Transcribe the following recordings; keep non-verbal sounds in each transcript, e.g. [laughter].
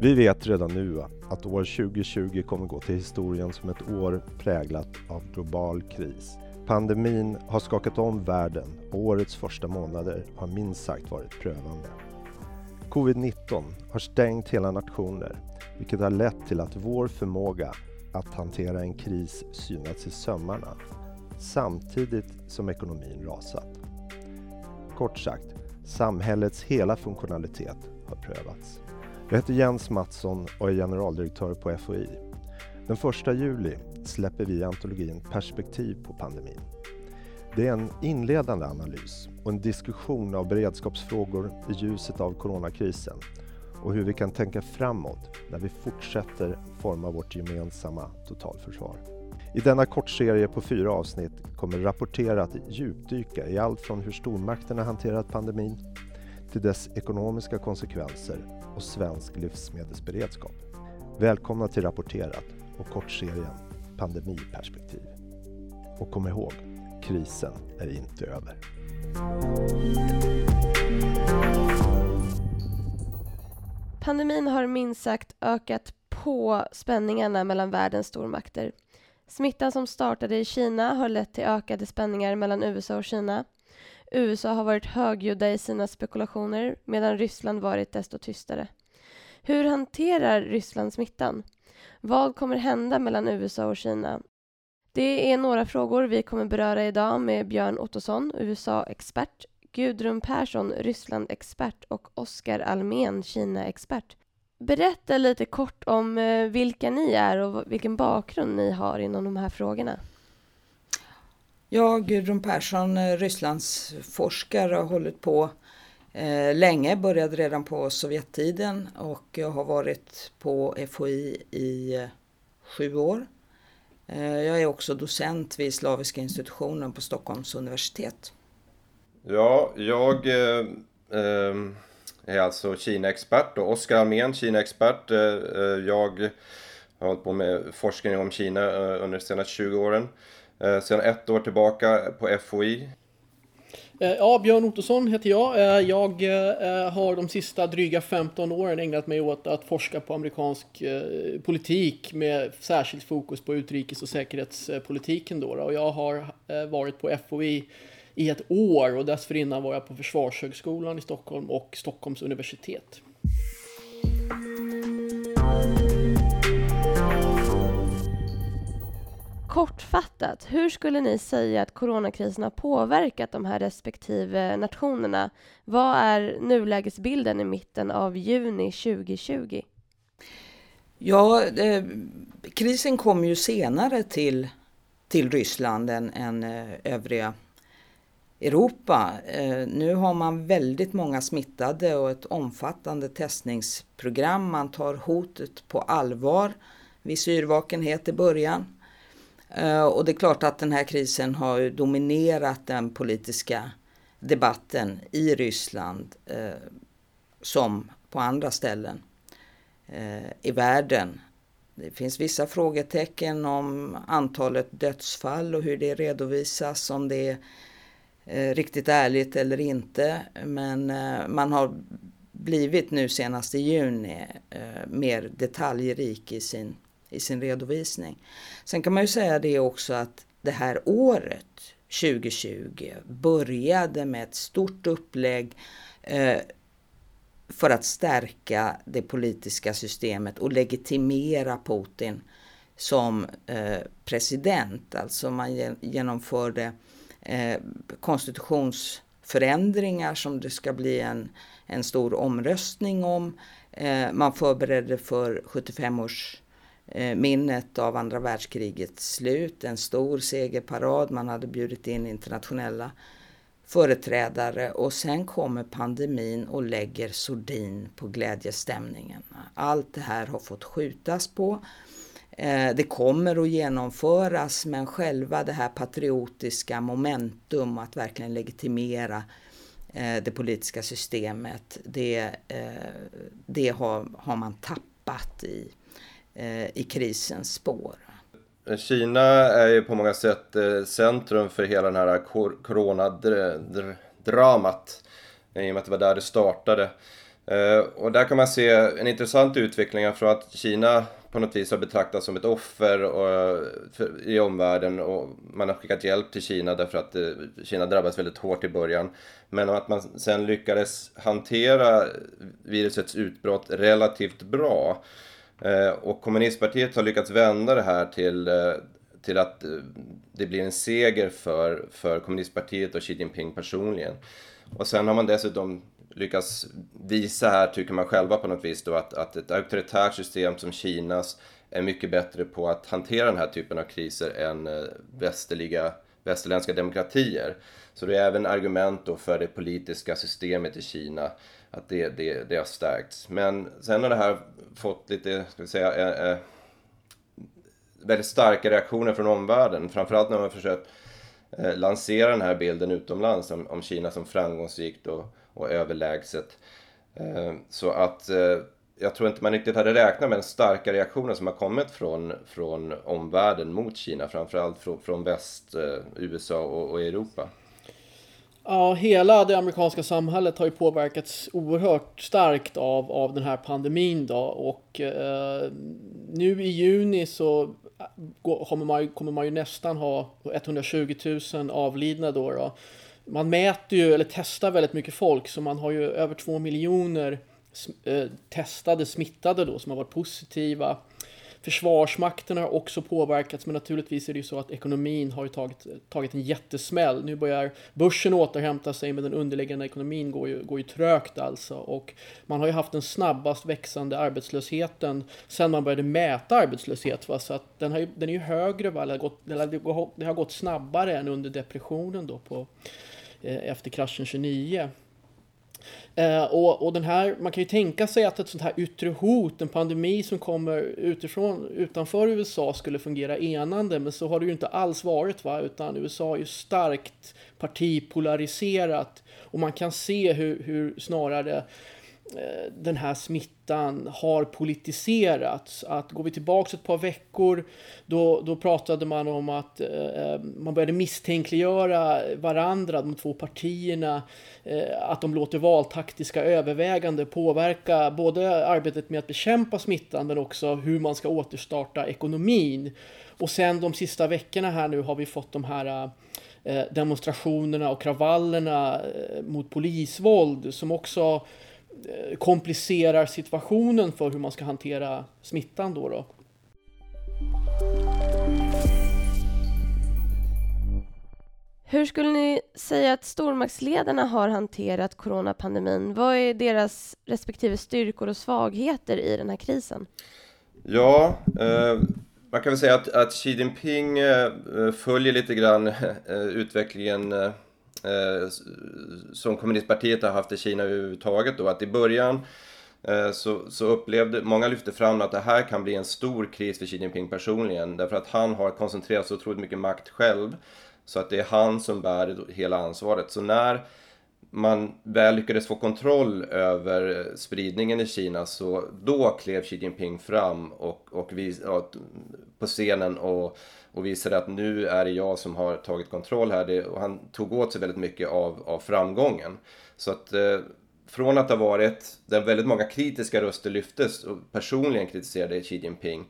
Vi vet redan nu att år 2020 kommer gå till historien som ett år präglat av global kris. Pandemin har skakat om världen och årets första månader har minst sagt varit prövande. Covid-19 har stängt hela nationer, vilket har lett till att vår förmåga att hantera en kris synats i sömmarna, samtidigt som ekonomin rasat. Kort sagt, samhällets hela funktionalitet har prövats. Jag heter Jens Mattsson och är generaldirektör på FOI. Den 1 juli släpper vi antologin Perspektiv på pandemin. Det är en inledande analys och en diskussion av beredskapsfrågor i ljuset av coronakrisen och hur vi kan tänka framåt när vi fortsätter forma vårt gemensamma totalförsvar. I denna kortserie på fyra avsnitt kommer Rapportera att djupdyka i allt från hur stormakterna hanterat pandemin till dess ekonomiska konsekvenser och svensk livsmedelsberedskap. Välkomna till Rapporterat och kortserien Pandemiperspektiv. Och kom ihåg, krisen är inte över. Pandemin har minst sagt ökat på spänningarna mellan världens stormakter. Smittan som startade i Kina har lett till ökade spänningar mellan USA och Kina. USA har varit högljudda i sina spekulationer medan Ryssland varit desto tystare. Hur hanterar Ryssland smittan? Vad kommer hända mellan USA och Kina? Det är några frågor vi kommer beröra idag med Björn Ottosson, USA-expert, Gudrun Persson, Ryssland-expert och Oskar Almén, Kina-expert. Berätta lite kort om eh, vilka ni är och vilken bakgrund ni har inom de här frågorna. Ja, Gudrun Persson, eh, Rysslands forskare, har hållit på eh, länge, började redan på Sovjettiden och jag har varit på FOI i eh, sju år. Eh, jag är också docent vid Slaviska institutionen på Stockholms universitet. Ja, jag eh, eh är alltså Kina-expert och Oskar Almén, Kina-expert. Eh, eh, jag har hållit på med forskning om Kina eh, under de senaste 20 åren. Sedan ett år tillbaka på FOI ja, Björn Ottosson heter jag. Jag har de sista dryga 15 åren ägnat mig åt att forska på amerikansk politik med särskilt fokus på utrikes och säkerhetspolitiken. Då. Och jag har varit på FOI i ett år och dessförinnan var jag på Försvarshögskolan i Stockholm och Stockholms universitet. Kortfattat, hur skulle ni säga att coronakrisen har påverkat de här respektive nationerna? Vad är nulägesbilden i mitten av juni 2020? Ja, eh, krisen kom ju senare till, till Ryssland än, än eh, övriga Europa. Eh, nu har man väldigt många smittade och ett omfattande testningsprogram. Man tar hotet på allvar. Viss yrvakenhet i början. Eh, och det är klart att den här krisen har dominerat den politiska debatten i Ryssland eh, som på andra ställen i världen. Det finns vissa frågetecken om antalet dödsfall och hur det redovisas, om det är Eh, riktigt ärligt eller inte. Men eh, man har blivit nu senast i juni eh, mer detaljrik i sin i sin redovisning. Sen kan man ju säga det också att det här året 2020 började med ett stort upplägg eh, för att stärka det politiska systemet och legitimera Putin som eh, president. Alltså man genomförde eh, konstitutionsförändringar som det ska bli en, en stor omröstning om. Eh, man förberedde för 75 års Eh, minnet av andra världskrigets slut, en stor segerparad, man hade bjudit in internationella företrädare och sen kommer pandemin och lägger sordin på glädjestämningen. Allt det här har fått skjutas på. Eh, det kommer att genomföras men själva det här patriotiska momentum att verkligen legitimera eh, det politiska systemet, det, eh, det har, har man tappat i i krisens spår. Kina är ju på många sätt centrum för hela den här coronadramat. I och med att det var där det startade. Eh, och där kan man se en intressant utveckling från att Kina på något vis har betraktats som ett offer och, för, i omvärlden och man har skickat hjälp till Kina därför att eh, Kina drabbades väldigt hårt i början. Men att man sen lyckades hantera virusets utbrott relativt bra. Eh, och kommunistpartiet har lyckats vända det här till, eh, till att eh, det blir en seger för, för kommunistpartiet och Xi Jinping personligen. Och sen har man dessutom lyckas visa här, tycker man själva på något vis då, att, att ett auktoritärt system som Kinas är mycket bättre på att hantera den här typen av kriser än eh, västerliga, västerländska demokratier. Så det är även argument då för det politiska systemet i Kina, att det, det, det har stärkts. Men sen har det här fått lite, ska vi säga, eh, eh, väldigt starka reaktioner från omvärlden. Framförallt när man försökt eh, lansera den här bilden utomlands om, om Kina som framgångsrikt och, och överlägset. Eh, så att eh, jag tror inte man riktigt hade räknat med den starka reaktionen som har kommit från, från omvärlden mot Kina, framförallt från, från väst, eh, USA och, och Europa. Ja, hela det amerikanska samhället har ju påverkats oerhört starkt av, av den här pandemin då och eh, nu i juni så kommer man, kommer man ju nästan ha 120 000 avlidna då, då. Man mäter ju, eller testar väldigt mycket folk, så man har ju över två miljoner eh, testade smittade då som har varit positiva. Försvarsmakten har också påverkats, men naturligtvis är det ju så att ekonomin har ju tagit, tagit en jättesmäll. Nu börjar börsen återhämta sig, men den underliggande ekonomin går ju, går ju trögt alltså. Och man har ju haft den snabbast växande arbetslösheten sedan man började mäta arbetslöshet. Va? Så att den, har ju, den är ju högre, va? Eller gått, det har gått snabbare än under depressionen då på, eh, efter kraschen 29. Eh, och, och den här, man kan ju tänka sig att ett sånt här yttre hot, en pandemi som kommer utifrån, utanför USA skulle fungera enande, men så har det ju inte alls varit va, utan USA är ju starkt partipolariserat och man kan se hur, hur snarare Eh, den här smittan har politiserats. Att går vi tillbaka ett par veckor då, då pratade man om att eh, eh, man började misstänkliggöra varandra, de två partierna, eh, att de låter valtaktiska överväganden påverka både arbetet med att bekämpa smittan men också hur man ska återstarta ekonomin. Och sen de sista veckorna här nu har vi fått de här eh, demonstrationerna och kravallerna eh, mot polisvåld som också komplicerar situationen för hur man ska hantera smittan då. då. Hur skulle ni säga att stormaktsledarna har hanterat coronapandemin? Vad är deras respektive styrkor och svagheter i den här krisen? Ja, eh, man kan väl säga att, att Xi Jinping eh, följer lite grann [laughs] eh, utvecklingen eh, som kommunistpartiet har haft i Kina överhuvudtaget då, att i början eh, så, så upplevde, många lyfte fram att det här kan bli en stor kris för Xi Jinping personligen därför att han har koncentrerat så otroligt mycket makt själv så att det är han som bär hela ansvaret. Så när man väl lyckades få kontroll över spridningen i Kina så då klev Xi Jinping fram och, och vis, ja, på scenen och och visade att nu är det jag som har tagit kontroll här. Det, och han tog åt sig väldigt mycket av, av framgången. Så att eh, från att ha varit där väldigt många kritiska röster lyftes och personligen kritiserade Xi Jinping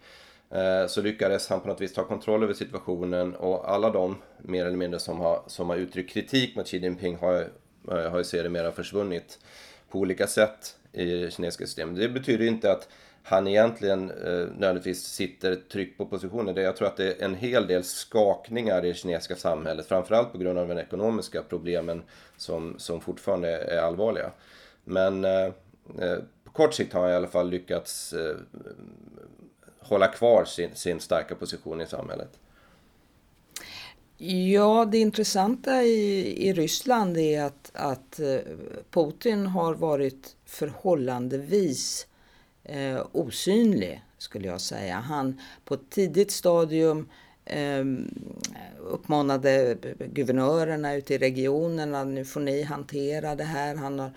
eh, så lyckades han på något vis ta kontroll över situationen och alla de mer eller mindre som har, som har uttryckt kritik mot Xi Jinping har, Eh, har ju sedermera försvunnit på olika sätt i det kinesiska systemet. Det betyder inte att han egentligen eh, nödvändigtvis sitter tryggt på positionen. Jag tror att det är en hel del skakningar i det kinesiska samhället, framförallt på grund av de ekonomiska problemen som, som fortfarande är allvarliga. Men eh, eh, på kort sikt har han i alla fall lyckats eh, hålla kvar sin, sin starka position i samhället. Ja, det intressanta i, i Ryssland är att, att eh, Putin har varit förhållandevis eh, osynlig skulle jag säga. Han på ett tidigt stadium eh, uppmanade guvernörerna ute i regionerna, nu får ni hantera det här. Han har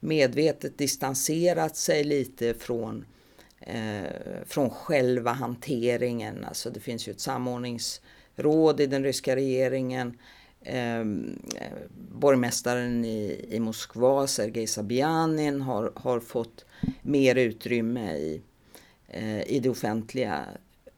medvetet distanserat sig lite från eh, från själva hanteringen. Alltså det finns ju ett samordnings råd i den ryska regeringen. Eh, borgmästaren i, i Moskva, Sergej Sabianin, har, har fått mer utrymme i, eh, i det offentliga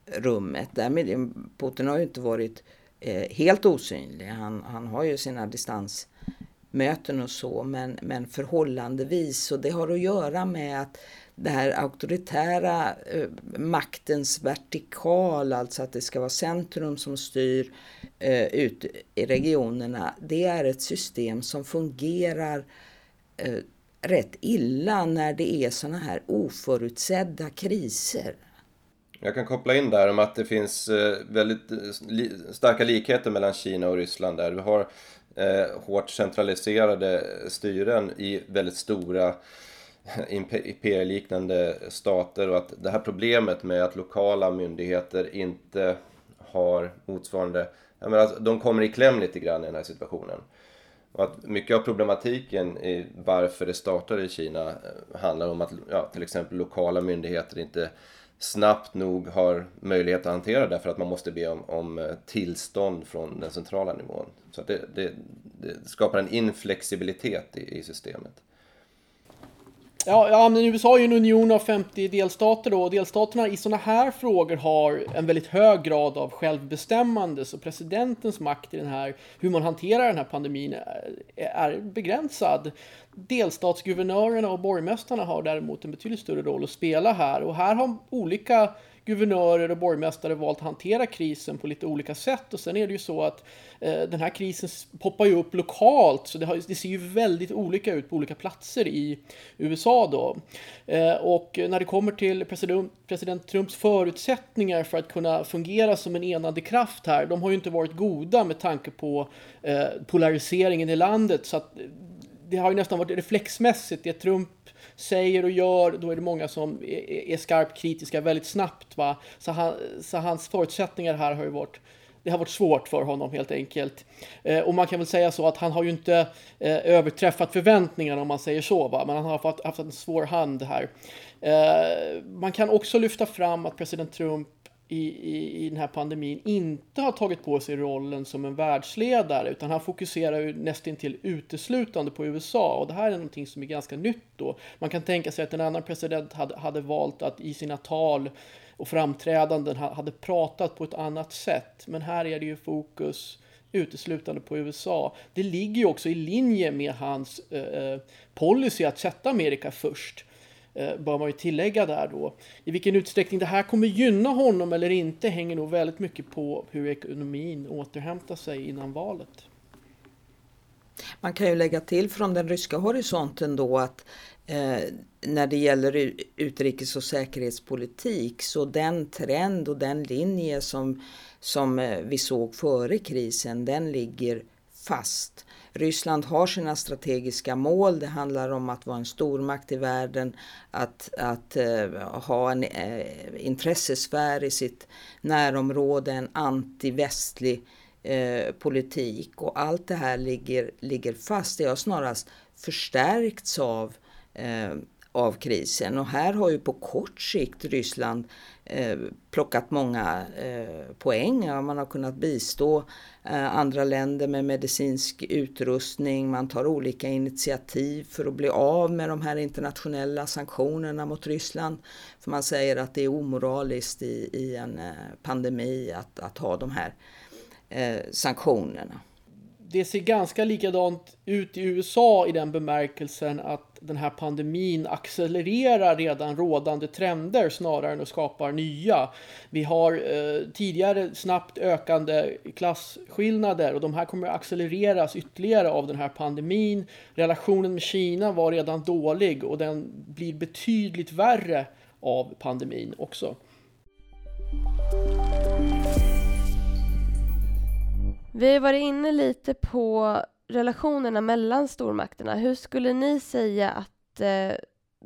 rummet. Därmed, eh, Putin har ju inte varit eh, helt osynlig. Han, han har ju sina distansmöten och så, men, men förhållandevis. Och det har att göra med att det här auktoritära eh, maktens vertikal, alltså att det ska vara centrum som styr eh, ut i regionerna. Det är ett system som fungerar eh, rätt illa när det är sådana här oförutsedda kriser. Jag kan koppla in där om att det finns eh, väldigt eh, starka likheter mellan Kina och Ryssland där. Vi har eh, hårt centraliserade styren i väldigt stora [laughs] imperieliknande stater och att det här problemet med att lokala myndigheter inte har motsvarande, jag menar, alltså, de kommer i kläm lite grann i den här situationen. Och att mycket av problematiken i varför det startade i Kina eh, handlar om att ja, till exempel lokala myndigheter inte snabbt nog har möjlighet att hantera det för att man måste be om, om eh, tillstånd från den centrala nivån. Så det, det, det, skapar en inflexibilitet i, i systemet. Ja, ja, men USA är ju en union av 50 delstater då, och delstaterna i sådana här frågor har en väldigt hög grad av självbestämmande, så presidentens makt i den här, hur man hanterar den här pandemin är, är begränsad. Delstatsguvernörerna och borgmästarna har däremot en betydligt större roll att spela här, och här har olika guvernörer och borgmästare valt att hantera krisen på lite olika sätt. Och sen är det ju så att eh, den här krisen poppar ju upp lokalt, så det, har, det, ser ju väldigt olika ut på olika platser i USA då. Eh, och när det kommer till president, president Trumps förutsättningar för att kunna fungera som en enande kraft här, de har ju inte varit goda med tanke på eh, polariseringen i landet. Så att eh, det har ju nästan varit reflexmässigt, det Trump säger och gör, då är det många som är, är skarpt kritiska väldigt snabbt. Va? Så, han, så hans förutsättningar här har ju varit det har varit svårt för honom helt enkelt. Eh, och man kan väl säga så att han har ju inte eh, överträffat förväntningarna om man säger så, va? men han har haft, haft en svår hand här. Eh, man kan också lyfta fram att president Trump i, i, i den här pandemin inte har tagit på sig rollen som en världsledare utan han fokuserar ju nästintill uteslutande på USA och det här är någonting som är ganska nytt då. Man kan tänka sig att en annan president hade, hade valt att i sina tal och framträdanden hade pratat på ett annat sätt men här är det ju fokus uteslutande på USA. Det ligger ju också i linje med hans eh, eh policy att sätta Amerika först. Eh, bör man ju tillägga där då. I vilken utsträckning det här kommer gynna honom eller inte hänger nog väldigt mycket på hur ekonomin återhämtar sig innan valet. Man kan ju lägga till från den ryska horisonten då att eh, när det gäller utrikes och säkerhetspolitik så den trend och den linje som, som eh, vi såg före krisen den ligger fast. Ryssland har sina strategiska mål. Det handlar om att vara en stormakt i världen, att, att uh, ha en uh, intressesfär i sitt närområde, en antivästlig uh, politik och allt det här ligger, ligger fast. Det har snarast förstärkts av av krisen. Och här har ju på kort sikt Ryssland eh, plockat många eh, poäng. Ja, man har kunnat bistå eh, andra länder med medicinsk utrustning. Man tar olika initiativ för att bli av med de här internationella sanktionerna mot Ryssland. För man säger att det är omoraliskt i, i en eh, pandemi att, att ha de här eh, sanktionerna det ser ganska likadant ut i USA i den bemärkelsen att den här pandemin accelererar redan rådande trender snarare än att skapa nya. Vi har eh, tidigare snabbt ökande klasskillnader och de här kommer att accelereras ytterligare av den här pandemin. Relationen med Kina var redan dålig och den blir betydligt värre av pandemin också. Vi har varit inne lite på relationerna mellan stormakterna. Hur skulle ni säga att eh,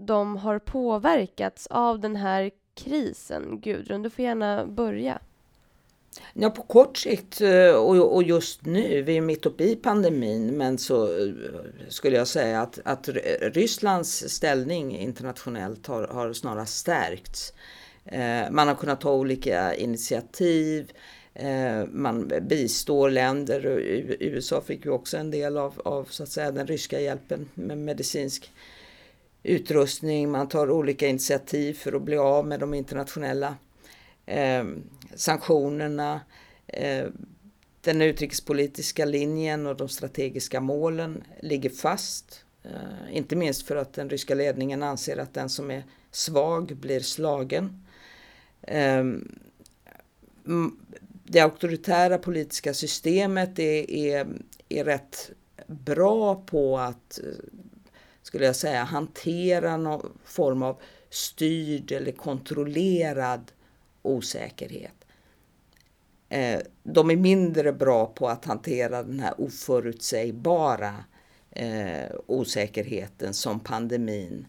de har påverkats av den här krisen? Gudrun, du får gärna börja. Ja, på kort sikt eh, och just nu, vi är mitt uppe i pandemin, men så eh, skulle jag säga att, att Rysslands ställning internationellt har, har snarast stärkts. Eh, man har kunnat ta olika initiativ, Eh, man bistår länder. USA fick ju också en del av, av så att säga, den ryska hjälpen med medicinsk utrustning. Man tar olika initiativ för att bli av med de internationella eh, sanktionerna, eh, den utrikespolitiska linjen och de strategiska målen ligger fast. Eh, inte minst för att den ryska ledningen anser att den som är svag blir slagen. Eh, det auktoritära politiska systemet är, är, är rätt bra på att, eh, skulle jag säga, hantera någon form av styrd eller kontrollerad osäkerhet. Eh, de är mindre bra på att hantera den här oförutsägbara eh, osäkerheten som pandemin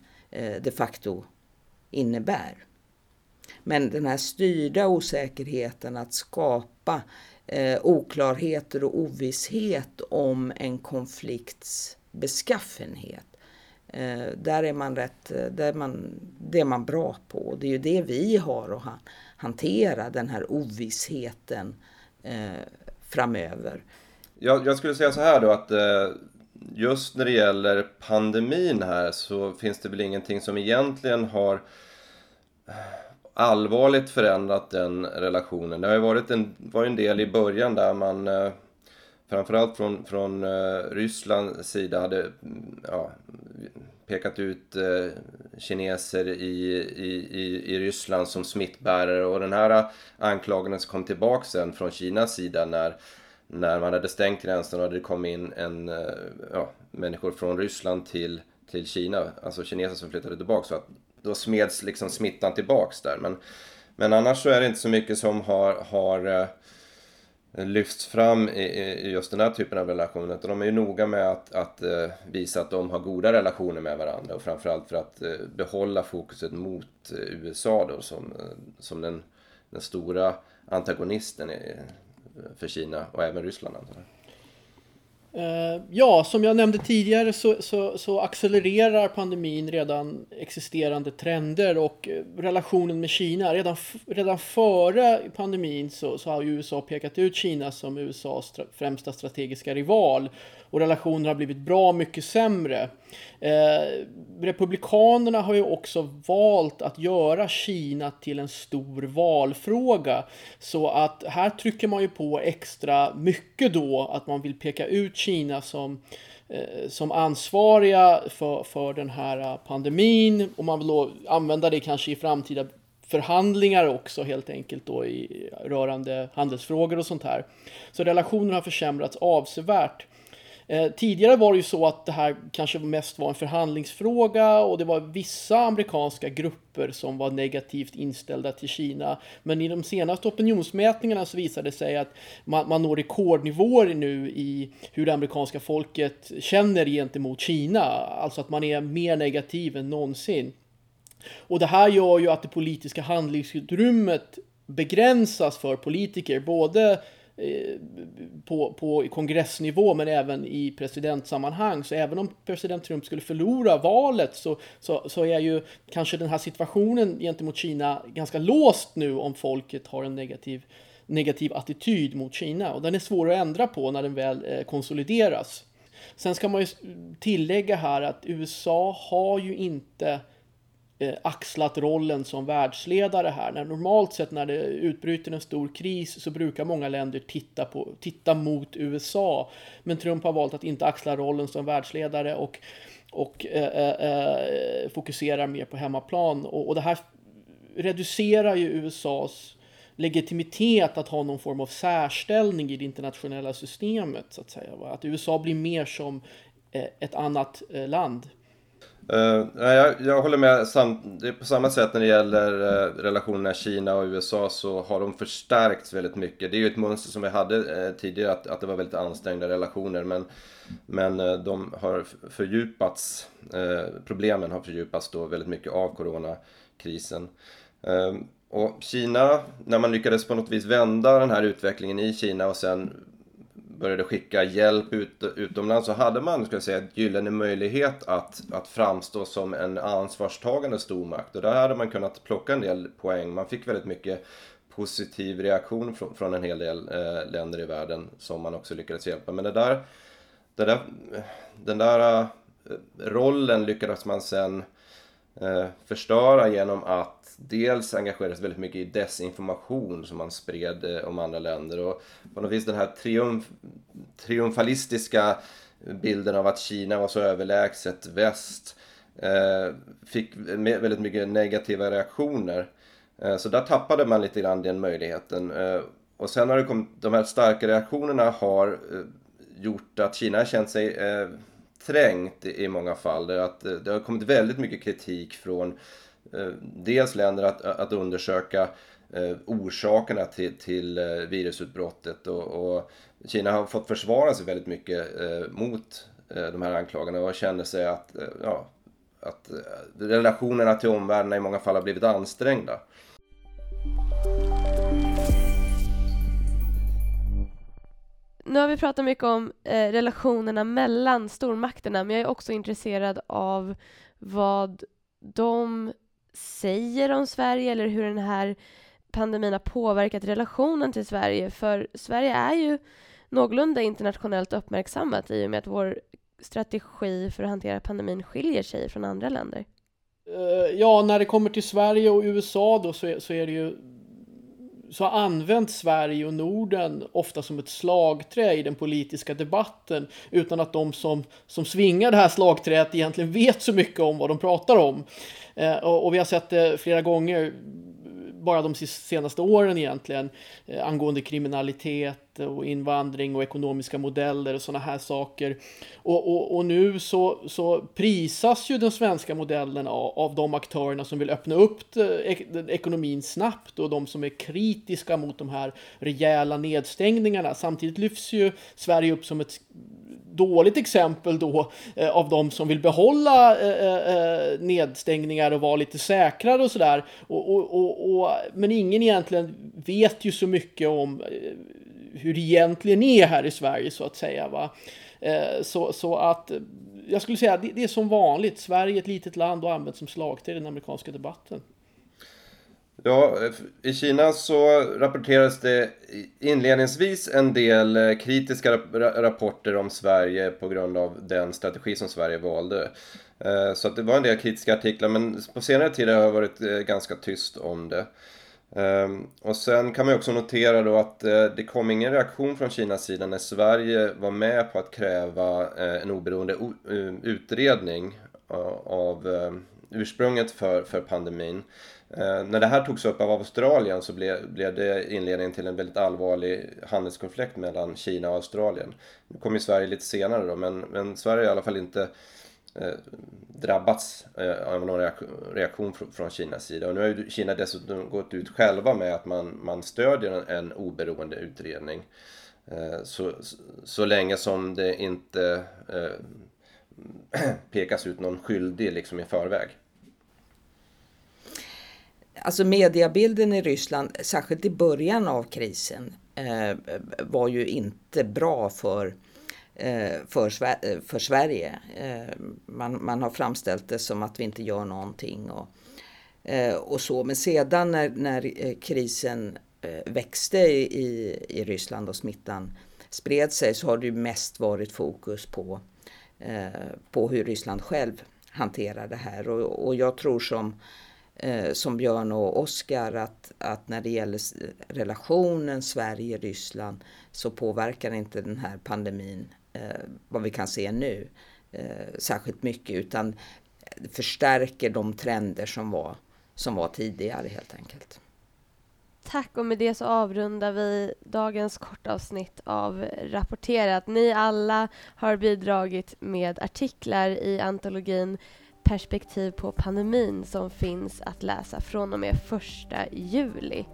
de facto innebär. Men den här styrda osäkerheten att skapa eh, oklarheter och ovisshet om en konflikts beskaffenhet. Eh, där är man rätt, eh, där man, det är man bra på. Det är ju det vi har att hantera den här ovissheten eh, framöver. Jag, jag, skulle säga så här då att eh, just när det gäller pandemin här så finns det väl ingenting som egentligen har eh, allvarligt förändrat den relationen. Det har ju varit en, var en del i början där man eh, framförallt från, från eh, Rysslands sida hade mm, ja, pekat ut eh, kineser i, i, i, i Ryssland som smittbärare och den här anklagelsen kom tillbaka sen från Kinas sida när, när man hade stängt gränsen och det kom in en, ja, människor från Ryssland till, till Kina, alltså kineser som flyttade tillbaka. Så att då smeds liksom smittan tillbaks där. Men, men annars så är det inte så mycket som har, har eh, lyfts fram i, i, just den här typen av relationer. Utan de är ju noga med att, att eh, visa att de har goda relationer med varandra och framförallt för att eh, behålla fokuset mot USA då som, som den, den stora antagonisten för Kina och även Ryssland. Antar jag. Eh, ja, som jag nämnde tidigare så, så, så, accelererar pandemin redan existerande trender och eh, relationen med Kina. Redan, redan före pandemin så, så har USA pekat ut Kina som USAs främsta strategiska rival och relationerna har blivit bra mycket sämre. Eh, republikanerna har ju också valt att göra Kina till en stor valfråga. Så att här trycker man ju på extra mycket då att man vill peka ut Kina som eh, som ansvariga för, för den här eh, pandemin och man vill då använda det kanske i framtida förhandlingar också helt enkelt då i rörande handelsfrågor och sånt här. Så relationerna har försämrats avsevärt. Eh, tidigare var det ju så att det här kanske mest var en förhandlingsfråga och det var vissa amerikanska grupper som var negativt inställda till Kina. Men i de senaste opinionsmätningarna så visade det sig att man, man når rekordnivåer nu i hur det amerikanska folket känner gentemot Kina. Alltså att man är mer negativ än någonsin. Och det här gör ju att det politiska handlingsutrymmet begränsas för politiker, både Eh, på, på kongressnivå men även i presidentsammanhang. Så även om president Trump skulle förlora valet så, så, så är ju kanske den här situationen gentemot Kina ganska låst nu om folket har en negativ, negativ attityd mot Kina. Och den är svår att ändra på när den väl eh, konsolideras. Sen ska man ju tillägga här att USA har ju inte Eh, axlat rollen som världsledare här. När normalt sett när det utbryter en stor kris så brukar många länder titta, på, titta mot USA. Men Trump har valt att inte axla rollen som världsledare och, och eh, eh, eh fokuserar mer på hemmaplan. Och, och det här reducerar ju USAs legitimitet att ha någon form av särställning i det internationella systemet. så Att säga. Att USA blir mer som eh, ett annat land Uh, jag, jag håller med. Sam, det på samma sätt när det gäller uh, relationerna Kina och USA så har de förstärkts väldigt mycket. Det är ju ett mönster som vi hade uh, tidigare att, att det var väldigt ansträngda relationer men, men uh, de har fördjupats. problemen har fördjupats då väldigt mycket av coronakrisen. och Kina, när man lyckades på något vis vända den här utvecklingen i Kina och sen började skicka hjälp ut, utomlands så hade man ska jag säga, ett gyllene möjlighet att, att framstå som en ansvarstagande stormakt. Och där hade man kunnat plocka en del poäng. Man fick väldigt mycket positiv reaktion från, från en hel del eh, länder i världen som man också lyckades hjälpa. Men det där, det där, den där eh, rollen lyckades man sen eh, förstöra genom att dels engagerades väldigt mycket i desinformation som man spred eh, om andra länder och på något vis den här triumf, triumfalistiska bilden av att Kina var så överlägset väst eh, fick väldigt mycket negativa reaktioner. Eh, så där tappade man lite grann den möjligheten. Eh, och sen har det kommit, de här starka reaktionerna har eh, gjort att Kina har känt sig eh, trängt i många fall. Det, att, eh, det har kommit väldigt mycket kritik från Eh, Eh, dels länder att, att undersöka eh, orsakerna till, till eh, virusutbrottet och, och, Kina har fått försvara sig väldigt mycket mot de här anklagarna och känner sig att, ja, att relationerna till omvärlden i många fall har blivit ansträngda. Nu har vi pratat mycket om eh, relationerna mellan stormakterna men jag är också intresserad av vad de säger om Sverige eller hur den här pandemin har påverkat relationen till Sverige. För Sverige är ju någorlunda internationellt uppmärksammat i och med att vår strategi för att hantera pandemin skiljer sig från andra länder. Eh, ja, när det kommer till Sverige och USA då så är, så är det ju så används Sverige och Norden ofta som ett slagträ i den politiska debatten utan att de som, som svingar det här slagträet egentligen vet så mycket om vad de pratar om. Eh, och, och, vi har sett det flera gånger bara de senaste åren egentligen eh, angående kriminalitet och invandring och ekonomiska modeller och sådana här saker. Och, och, och, nu så, så prisas ju den svenska modellen av, av de aktörerna som vill öppna upp ekonomin snabbt och de som är kritiska mot de här rejäla nedstängningarna. Samtidigt lyfts ju Sverige upp som ett dåligt exempel då eh, av de som vill behålla eh, eh, eh, nedstängningar och vara lite säkrare och sådär. Och, och, och, och, men ingen egentligen vet ju så mycket om eh, hur det egentligen är här i Sverige så att säga. Va? Eh, så, så att eh, jag skulle säga det, det är som vanligt. Sverige är ett litet land och används som slagträ i den amerikanska debatten. Ja, i Kina så rapporterades det inledningsvis en del eh, kritiska rapporter om Sverige på grund av den strategi som Sverige valde. Så att det var en del kritiska artiklar men på senare tid har det varit ganska tyst om det. Ehm, och sen kan man också notera då att eh, det kom ingen reaktion från Kinas sida när Sverige var med på att kräva eh, en oberoende eh, utredning av ursprunget för, för pandemin. Eh, när det här togs upp av Australien så blev, blev det inledningen till en väldigt allvarlig handelskonflikt mellan Kina och Australien. Nu kom ju Sverige lite senare då, men, men Sverige har i alla fall inte Eh, drabbats eh, av någon reaktion från, Kinas sida. Och nu har ju Kina dessutom gått ut själva med att man, man stödjer en, en oberoende utredning. Eh, så, så länge som det inte [clears throat] pekas ut någon skyldig liksom i förväg. Alltså mediebilden i Ryssland, särskilt i början av krisen, var ju inte bra för, Eh, för, eh, för Sverige. Eh, man, man har framställt det som att vi inte gör någonting och, och så. Men sedan när, när krisen växte i, i Ryssland och smittan spred sig så har det mest varit fokus på, på hur Ryssland själv hanterar det här. Och, och jag tror som som Björn och Oskar att, att när det gäller relationen Sverige-Ryssland så påverkar inte den här pandemin Eh, vad vi kan se nu eh, särskilt mycket utan förstärker de trender som var, som var tidigare helt enkelt. Tack och med det så avrundar vi dagens kortavsnitt av Rapporterat. Ni alla har bidragit med artiklar i antologin perspektiv på pandemin som finns att läsa från och med första juli.